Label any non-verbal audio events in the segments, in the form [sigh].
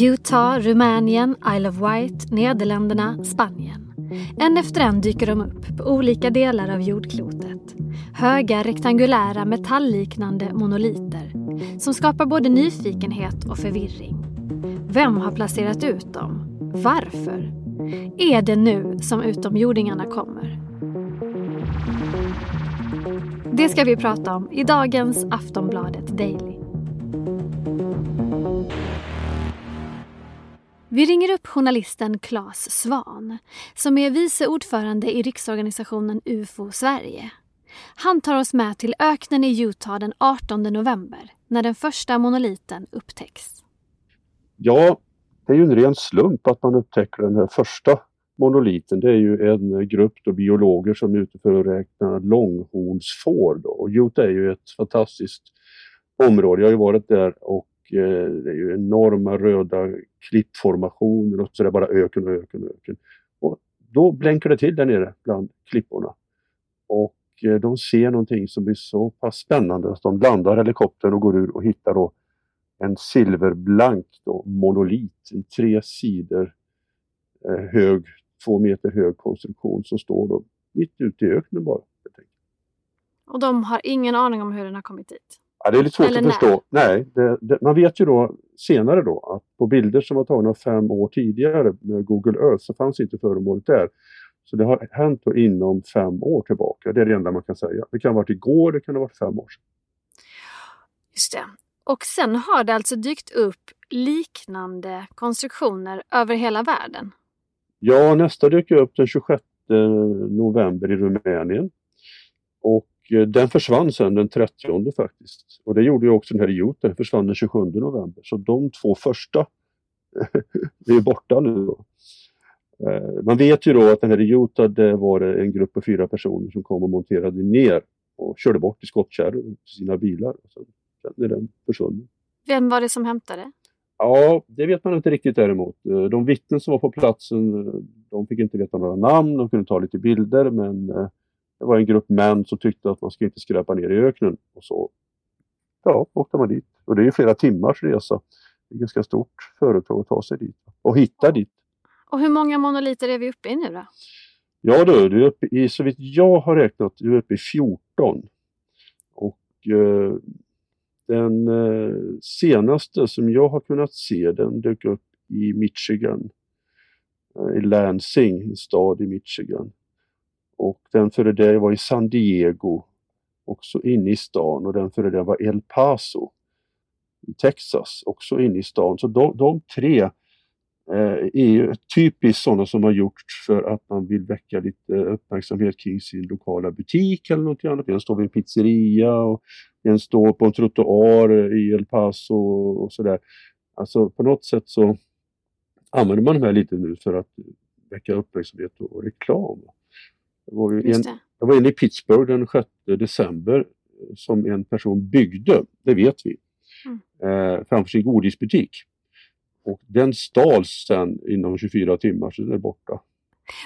Utah, Rumänien, Isle of Wight, Nederländerna, Spanien. En efter en dyker de upp på olika delar av jordklotet. Höga rektangulära metallliknande monoliter som skapar både nyfikenhet och förvirring. Vem har placerat ut dem? Varför? Är det nu som utomjordingarna kommer? Det ska vi prata om i dagens Aftonbladet Daily. Vi ringer upp journalisten Claes Svan som är vice ordförande i riksorganisationen UFO Sverige. Han tar oss med till öknen i Utah den 18 november när den första monoliten upptäcks. Ja, det är ju en ren slump att man upptäcker den här första monoliten. Det är ju en grupp då biologer som är ute för att räkna långhornsfår. Då. Och Utah är ju ett fantastiskt område. Jag har ju varit där och Eh, det är ju enorma röda klippformationer och så är det bara öken och öken och öken. Och då blänkar det till där nere bland klipporna. Och eh, de ser någonting som blir så pass spännande att de landar helikoptern och går ur och hittar då en silverblank då, monolit, en tre sidor eh, hög, två meter hög konstruktion som står då mitt ute i öknen bara. Och de har ingen aning om hur den har kommit dit? Ja, det är lite svårt Eller att när? förstå. Nej, det, det, man vet ju då senare då att på bilder som var tagna fem år tidigare med Google Earth så fanns inte föremålet där. Så det har hänt då inom fem år tillbaka. Det är det enda man kan säga. Det kan ha varit igår, det kan ha varit fem år sedan. Just det. Och sen har det alltså dykt upp liknande konstruktioner över hela världen? Ja, nästa dök upp den 26 november i Rumänien. Och den försvann sen den 30 faktiskt. Och det gjorde ju också den här i den försvann den 27 november. Så de två första [laughs] är borta nu. Eh, man vet ju då att den här i Utah, det var en grupp på fyra personer som kom och monterade ner och körde bort i skottkärror till sina bilar. Sen är den försvunnen. Vem var det som hämtade? Ja, det vet man inte riktigt däremot. Eh, de vittnen som var på platsen, eh, de fick inte veta några namn, de kunde ta lite bilder men eh, det var en grupp män som tyckte att man ska inte skräpa ner i öknen. Och så ja, åkte man dit. Och det är ju flera timmars resa. Det är ganska stort företag att ta sig dit och hitta dit. Och hur många monoliter är vi uppe i nu då? Ja du, du är uppe i, så vitt jag har räknat, du är uppe i 14. Och eh, den eh, senaste som jag har kunnat se den dök upp i Michigan, eh, i Lansing, en stad i Michigan. Och den före det var i San Diego, också inne i stan och den före det var El Paso i Texas, också inne i stan. Så de, de tre eh, är ju typiskt sådana som har gjorts för att man vill väcka lite uppmärksamhet kring sin lokala butik eller något annat. En står vid en pizzeria och en står på en trottoar i El Paso och sådär. Alltså på något sätt så använder man de här lite nu för att väcka uppmärksamhet och reklam. Det var, ju en, jag var inne i Pittsburgh den 6 december som en person byggde, det vet vi, mm. eh, framför sin godisbutik. Och den stals sen inom 24 timmar så den är borta.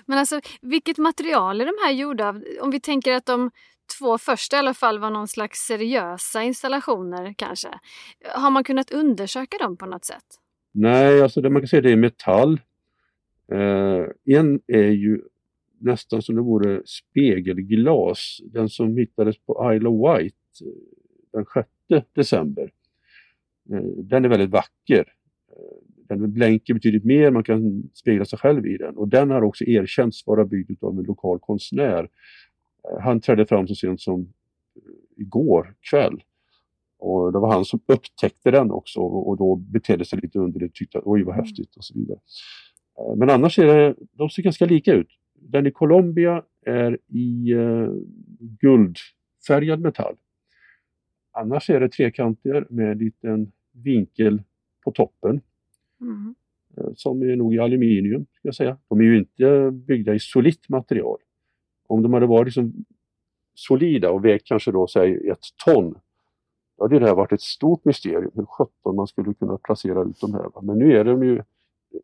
Men alltså vilket material är de här gjorda av? Om vi tänker att de två första i alla fall var någon slags seriösa installationer kanske. Har man kunnat undersöka dem på något sätt? Nej, alltså det man kan säga det är metall. Eh, en är ju nästan som det vore spegelglas. Den som hittades på Isle of Wight den 6 december. Eh, den är väldigt vacker. Den blänker betydligt mer, man kan spegla sig själv i den. Och den har också erkänts vara byggd av en lokal konstnär. Eh, han trädde fram så sent som eh, igår kväll. Och det var han som upptäckte den också och då betedde sig lite underligt tyckte att oj vad mm. häftigt och så vidare. Eh, men annars är det, de ser ganska lika ut. Den i Colombia är i uh, guldfärgad metall. Annars är det trekanter med en liten vinkel på toppen. Mm. Eh, som är nog i aluminium, ska jag säga. De är ju inte byggda i solitt material. Om de hade varit liksom solida och vägt kanske då säg ett ton, då hade det här varit ett stort mysterium hur sjutton man skulle kunna placera ut de här. Men nu är de ju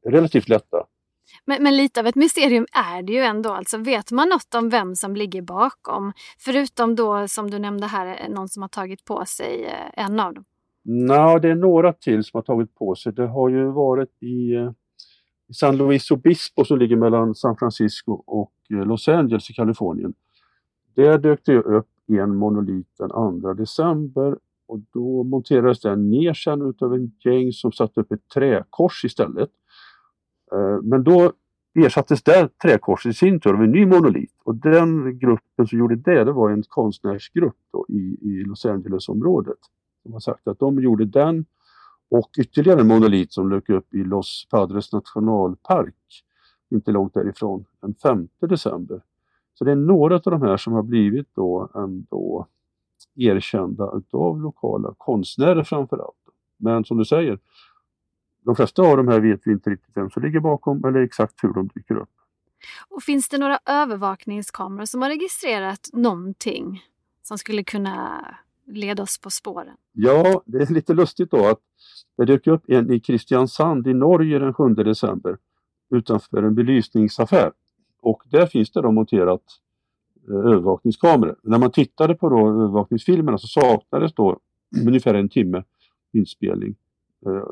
relativt lätta. Men, men, lite av ett mysterium är det ju ändå. Alltså, vet man något om vem som ligger bakom? Förutom då som du nämnde här, eh, någon som har tagit på sig eh, en av dem. Nej, det är några till som har tagit på sig. Det har ju varit i, eh, San Luis Obispo som ligger mellan San Francisco och Los Angeles i Kalifornien. Där dök det upp en monolit den 2 december och då monterades den ner sen utav en gäng som satte upp ett träkors istället. Eh, men då ersattes det träkorset i sin tur av en ny monolit och den gruppen som gjorde det, det var en konstnärsgrupp då i, i Los Angeles-området. De har sagt att de gjorde den och ytterligare en monolit som dök upp i Los Padres nationalpark inte långt därifrån den 5 december. Så det är några av de här som har blivit då ändå erkända utav lokala konstnärer framför allt. Men som du säger, de flesta av de här vet vi inte riktigt vem som ligger bakom eller exakt hur de dyker upp. Och finns det några övervakningskameror som har registrerat någonting som skulle kunna leda oss på spåren? Ja, det är lite lustigt då att det dök upp en i Kristiansand i Norge den 7 december utanför en belysningsaffär. Och där finns det då monterat eh, övervakningskameror. När man tittade på då övervakningsfilmerna så saknades då [clears throat] ungefär en timme inspelning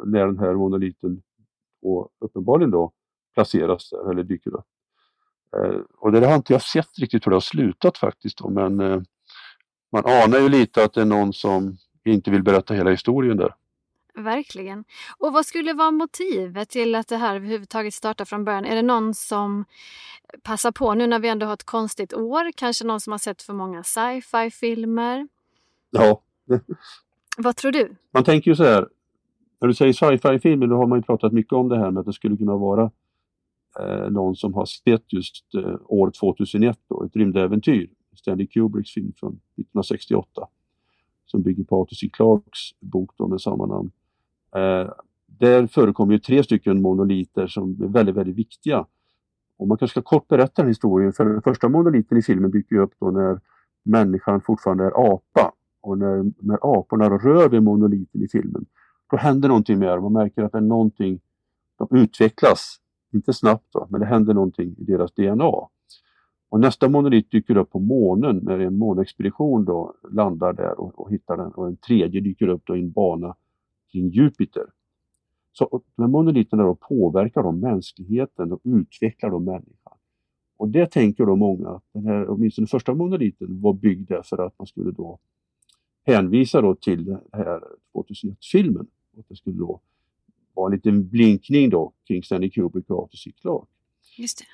när den här monoliten och uppenbarligen då placeras där eller dyker upp. Eh, och det har inte jag sett riktigt hur det har slutat faktiskt då, men eh, man anar ju lite att det är någon som inte vill berätta hela historien där. Verkligen. Och vad skulle vara motivet till att det här överhuvudtaget startar från början? Är det någon som passar på nu när vi ändå har ett konstigt år? Kanske någon som har sett för många sci-fi filmer? Ja. Vad tror du? Man tänker ju så här, när du säger sci-fi filmer då har man ju pratat mycket om det här med att det skulle kunna vara eh, någon som har sett just eh, år 2001 då, ett rymdäventyr. Stanley Kubricks film från 1968 som bygger på Arthur C. Clarks bok då med samma namn. Eh, där förekommer ju tre stycken monoliter som är väldigt, väldigt viktiga. Och man kanske ska kort berätta den historien, för den första monoliten i filmen dyker upp då när människan fortfarande är apa. Och när, när aporna rör vid monoliten i filmen, då händer någonting med dem. Man märker att det är någonting, de utvecklas, inte snabbt då, men det händer någonting i deras DNA. Och nästa monolit dyker upp på månen när en månexpedition då landar där och, och hittar den och en tredje dyker upp då i en bana kring Jupiter. Så de här monoliterna då påverkar då mänskligheten och utvecklar då människan. Och det tänker då många att den här, åtminstone den första monoliten var byggd för att man skulle då hänvisa då till den här 2001-filmen. Att det skulle då vara en liten blinkning då kring Stanley Kubrick och Arthur C. Clarke. Just det.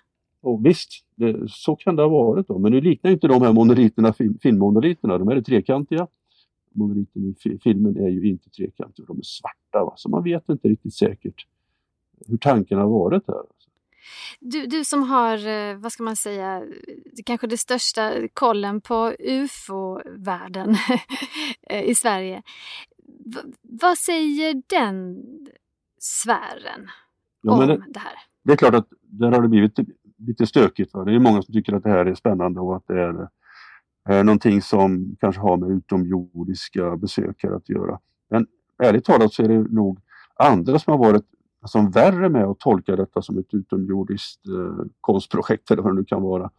Och visst, det, så kan det ha varit då. Men nu liknar inte de här monoliterna filmmonoliterna. De här är trekantiga. Monoliten i filmen är ju inte trekantiga, de är svarta. Va? Så man vet inte riktigt säkert hur tanken har varit här. Du, du som har, eh, vad ska man säga, kanske det största kollen på ufo-världen [laughs] i Sverige. V vad säger den sfären ja, om det, det, här? Det är klart att där har det blivit lite stökigt. Va? Det är många som tycker att det här är spännande och att det är, är någonting som kanske har med utomjordiska besökare att göra. Men ärligt talat så är det nog andra som har varit som värre med att tolka detta som ett utomjordiskt eh, konstprojekt eller vad det nu kan vara.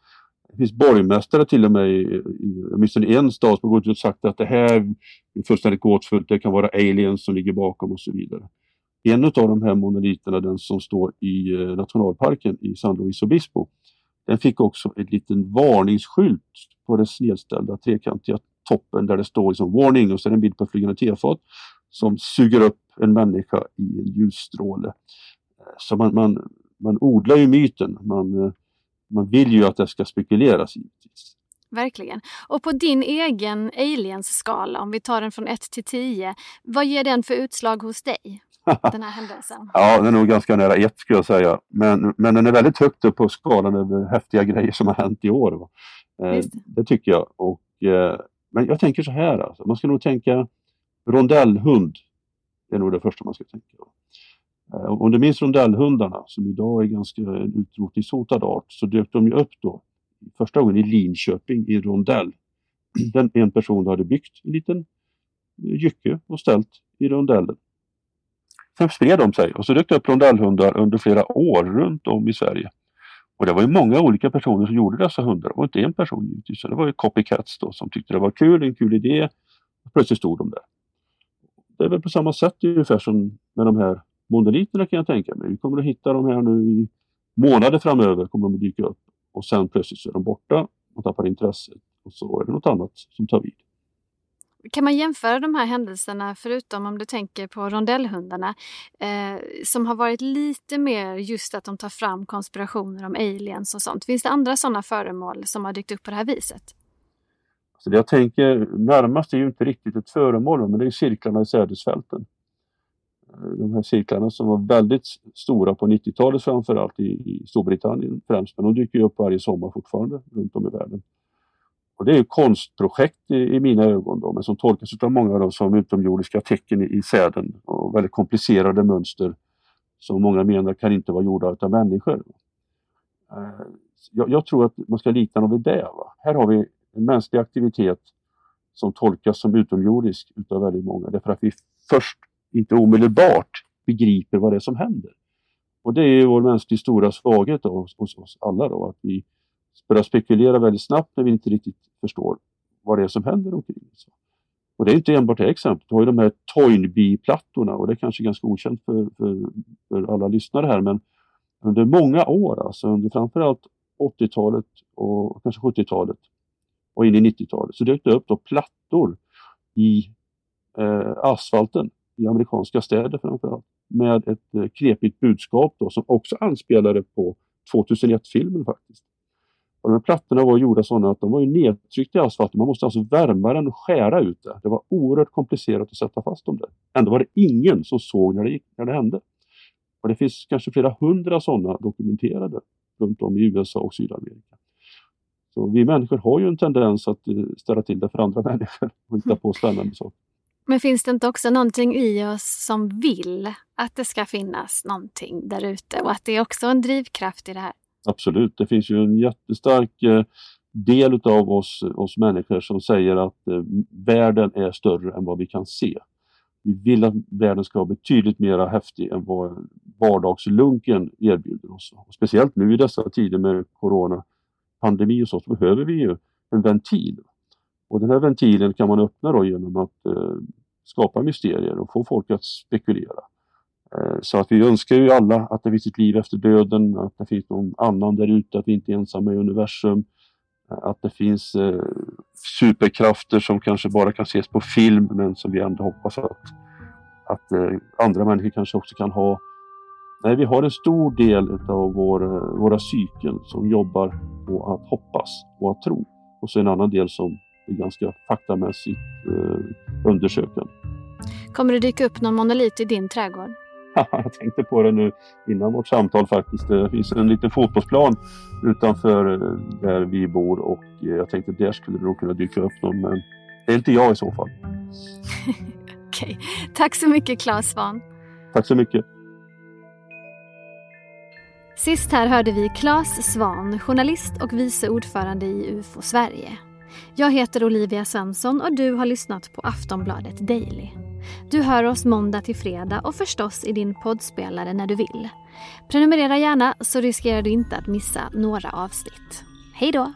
Det finns borgmästare till och med i, åtminstone en stad som har gått ut och sagt att det här är fullständigt gåtfullt, det kan vara aliens som ligger bakom och så vidare. En av de här monoliterna, den som står i eh, nationalparken i San Luis Obispo, den fick också en liten varningsskylt på den snedställda trekantiga toppen där det står liksom warning och så är det en bild på flygande tefat som suger upp en människa i en ljusstråle. Så man, man, man odlar ju myten, man, eh, man vill ju att det ska spekuleras givetvis. Verkligen. Och på din egen aliens-skala, om vi tar den från 1 till 10, vad ger den för utslag hos dig? [laughs] den här händelsen? ja, den är nog ganska nära ett skulle jag säga. Men, men den är väldigt högt upp på skalan över häftiga grejer som har hänt i år. Eh, det tycker jag. Och, eh, men jag tänker så här, alltså. man ska nog tänka rondellhund. Det är nog det första man ska tänka. Eh, om du minns rondellhundarna som idag är ganska en utrotningshotad art så dök de ju upp då första gången i Linköping i rondell. [clears throat] Den, en person hade byggt en liten eh, jycke och ställt i rondellen. Sen spred de sig och så dök det upp rondellhundar under flera år runt om i Sverige. Och det var ju många olika personer som gjorde dessa hundar. Det var inte en person givetvis. Det var ju copycats då som tyckte det var kul, en kul idé. Och plötsligt stod de där. det är väl på samma sätt ungefär som med de här monoliterna kan jag tänka mig. Vi kommer att hitta de här nu i månader framöver kommer de att dyka upp och sen plötsligt så är de borta och tappar intresset och så är det något annat som tar vid. Kan man jämföra de här händelserna, förutom om du tänker på rondellhundarna, eh, som har varit lite mer just att de tar fram konspirationer om aliens och sånt. Finns det andra sådana föremål som har dykt upp på det här viset? Så det jag tänker närmast är ju inte riktigt ett föremål, men det är cirklarna i sädesfälten. De här cirklarna som var väldigt stora på 90-talet framförallt i, i Storbritannien främst, men de dyker ju upp varje sommar fortfarande runt om i världen. Och det är konstprojekt i, i, mina ögon då, men som tolkas av många då som utomjordiska tecken i, i säden och väldigt komplicerade mönster som många menar kan inte vara gjorda av människor. Eh, jag, jag, tror att man ska likna dem vid det. Va? Här har vi en mänsklig aktivitet som tolkas som utomjordisk utav väldigt många därför att vi först inte omedelbart begriper vad det är som händer. Och det är ju vår mänskliga stora svaghet då, hos oss alla då, att vi börjar spekulera väldigt snabbt när vi inte riktigt förstår vad det är som händer omkring oss. Och det är inte enbart det exemplet. Du har ju de här Toynbee-plattorna och det är kanske ganska okänt för, för, för, alla lyssnare här men under många år, alltså under framförallt 80-talet och kanske 70-talet och in i 90-talet så dök det upp då plattor i eh, asfalten i amerikanska städer framförallt med ett eh, knepigt budskap då som också anspelade på 2001-filmen faktiskt. Och de här plattorna var gjorda sådana att de var ju nedtryckta i asfalten. Man måste alltså värma den och skära ut det. Det var oerhört komplicerat att sätta fast dem där. Ändå var det ingen som såg när det, gick, när det hände. Och det finns kanske flera hundra sådana dokumenterade runt om i USA och Sydamerika. Så vi människor har ju en tendens att eh, ställa till det för andra [laughs] människor och hitta på spännande saker. Men finns det inte också någonting i oss som vill att det ska finnas någonting där ute och att det är också en drivkraft i det här? Absolut, det finns ju en jättestark eh, del utav oss, oss människor som säger att eh, världen är större än vad vi kan se. Vi vill att världen ska vara betydligt mer häftig än vad vardagslunken erbjuder oss. Och speciellt nu i dessa tider med coronapandemi och så, så behöver vi ju en ventil. Och den här ventilen kan man öppna då genom att eh, skapa mysterier och få folk att spekulera. Eh, så att vi önskar ju alla att det finns ett liv efter döden, att det finns någon annan där ute, att vi inte är ensamma i universum. Eh, att det finns eh, superkrafter som kanske bara kan ses på film men som vi ändå hoppas att, att eh, andra människor kanske också kan ha. Nej, vi har en stor del av vår, eh, våra psyken som jobbar på att hoppas och att tro. Och så en annan del som ganska faktamässigt eh, undersökande. Kommer det dyka upp någon monolit i din trädgård? [laughs] jag tänkte på det nu innan vårt samtal faktiskt. Det finns en liten fotbollsplan utanför eh, där vi bor och eh, jag tänkte där skulle det nog kunna dyka upp någon men det är inte jag i så fall. [laughs] Okej, tack så mycket Claes Svahn. Tack så mycket. Sist här hörde vi Claes Svan, journalist och vice ordförande i UFO Sverige. Jag heter Olivia Svensson och du har lyssnat på Aftonbladet Daily. Du hör oss måndag till fredag och förstås i din poddspelare när du vill. Prenumerera gärna så riskerar du inte att missa några avsnitt. Hej då!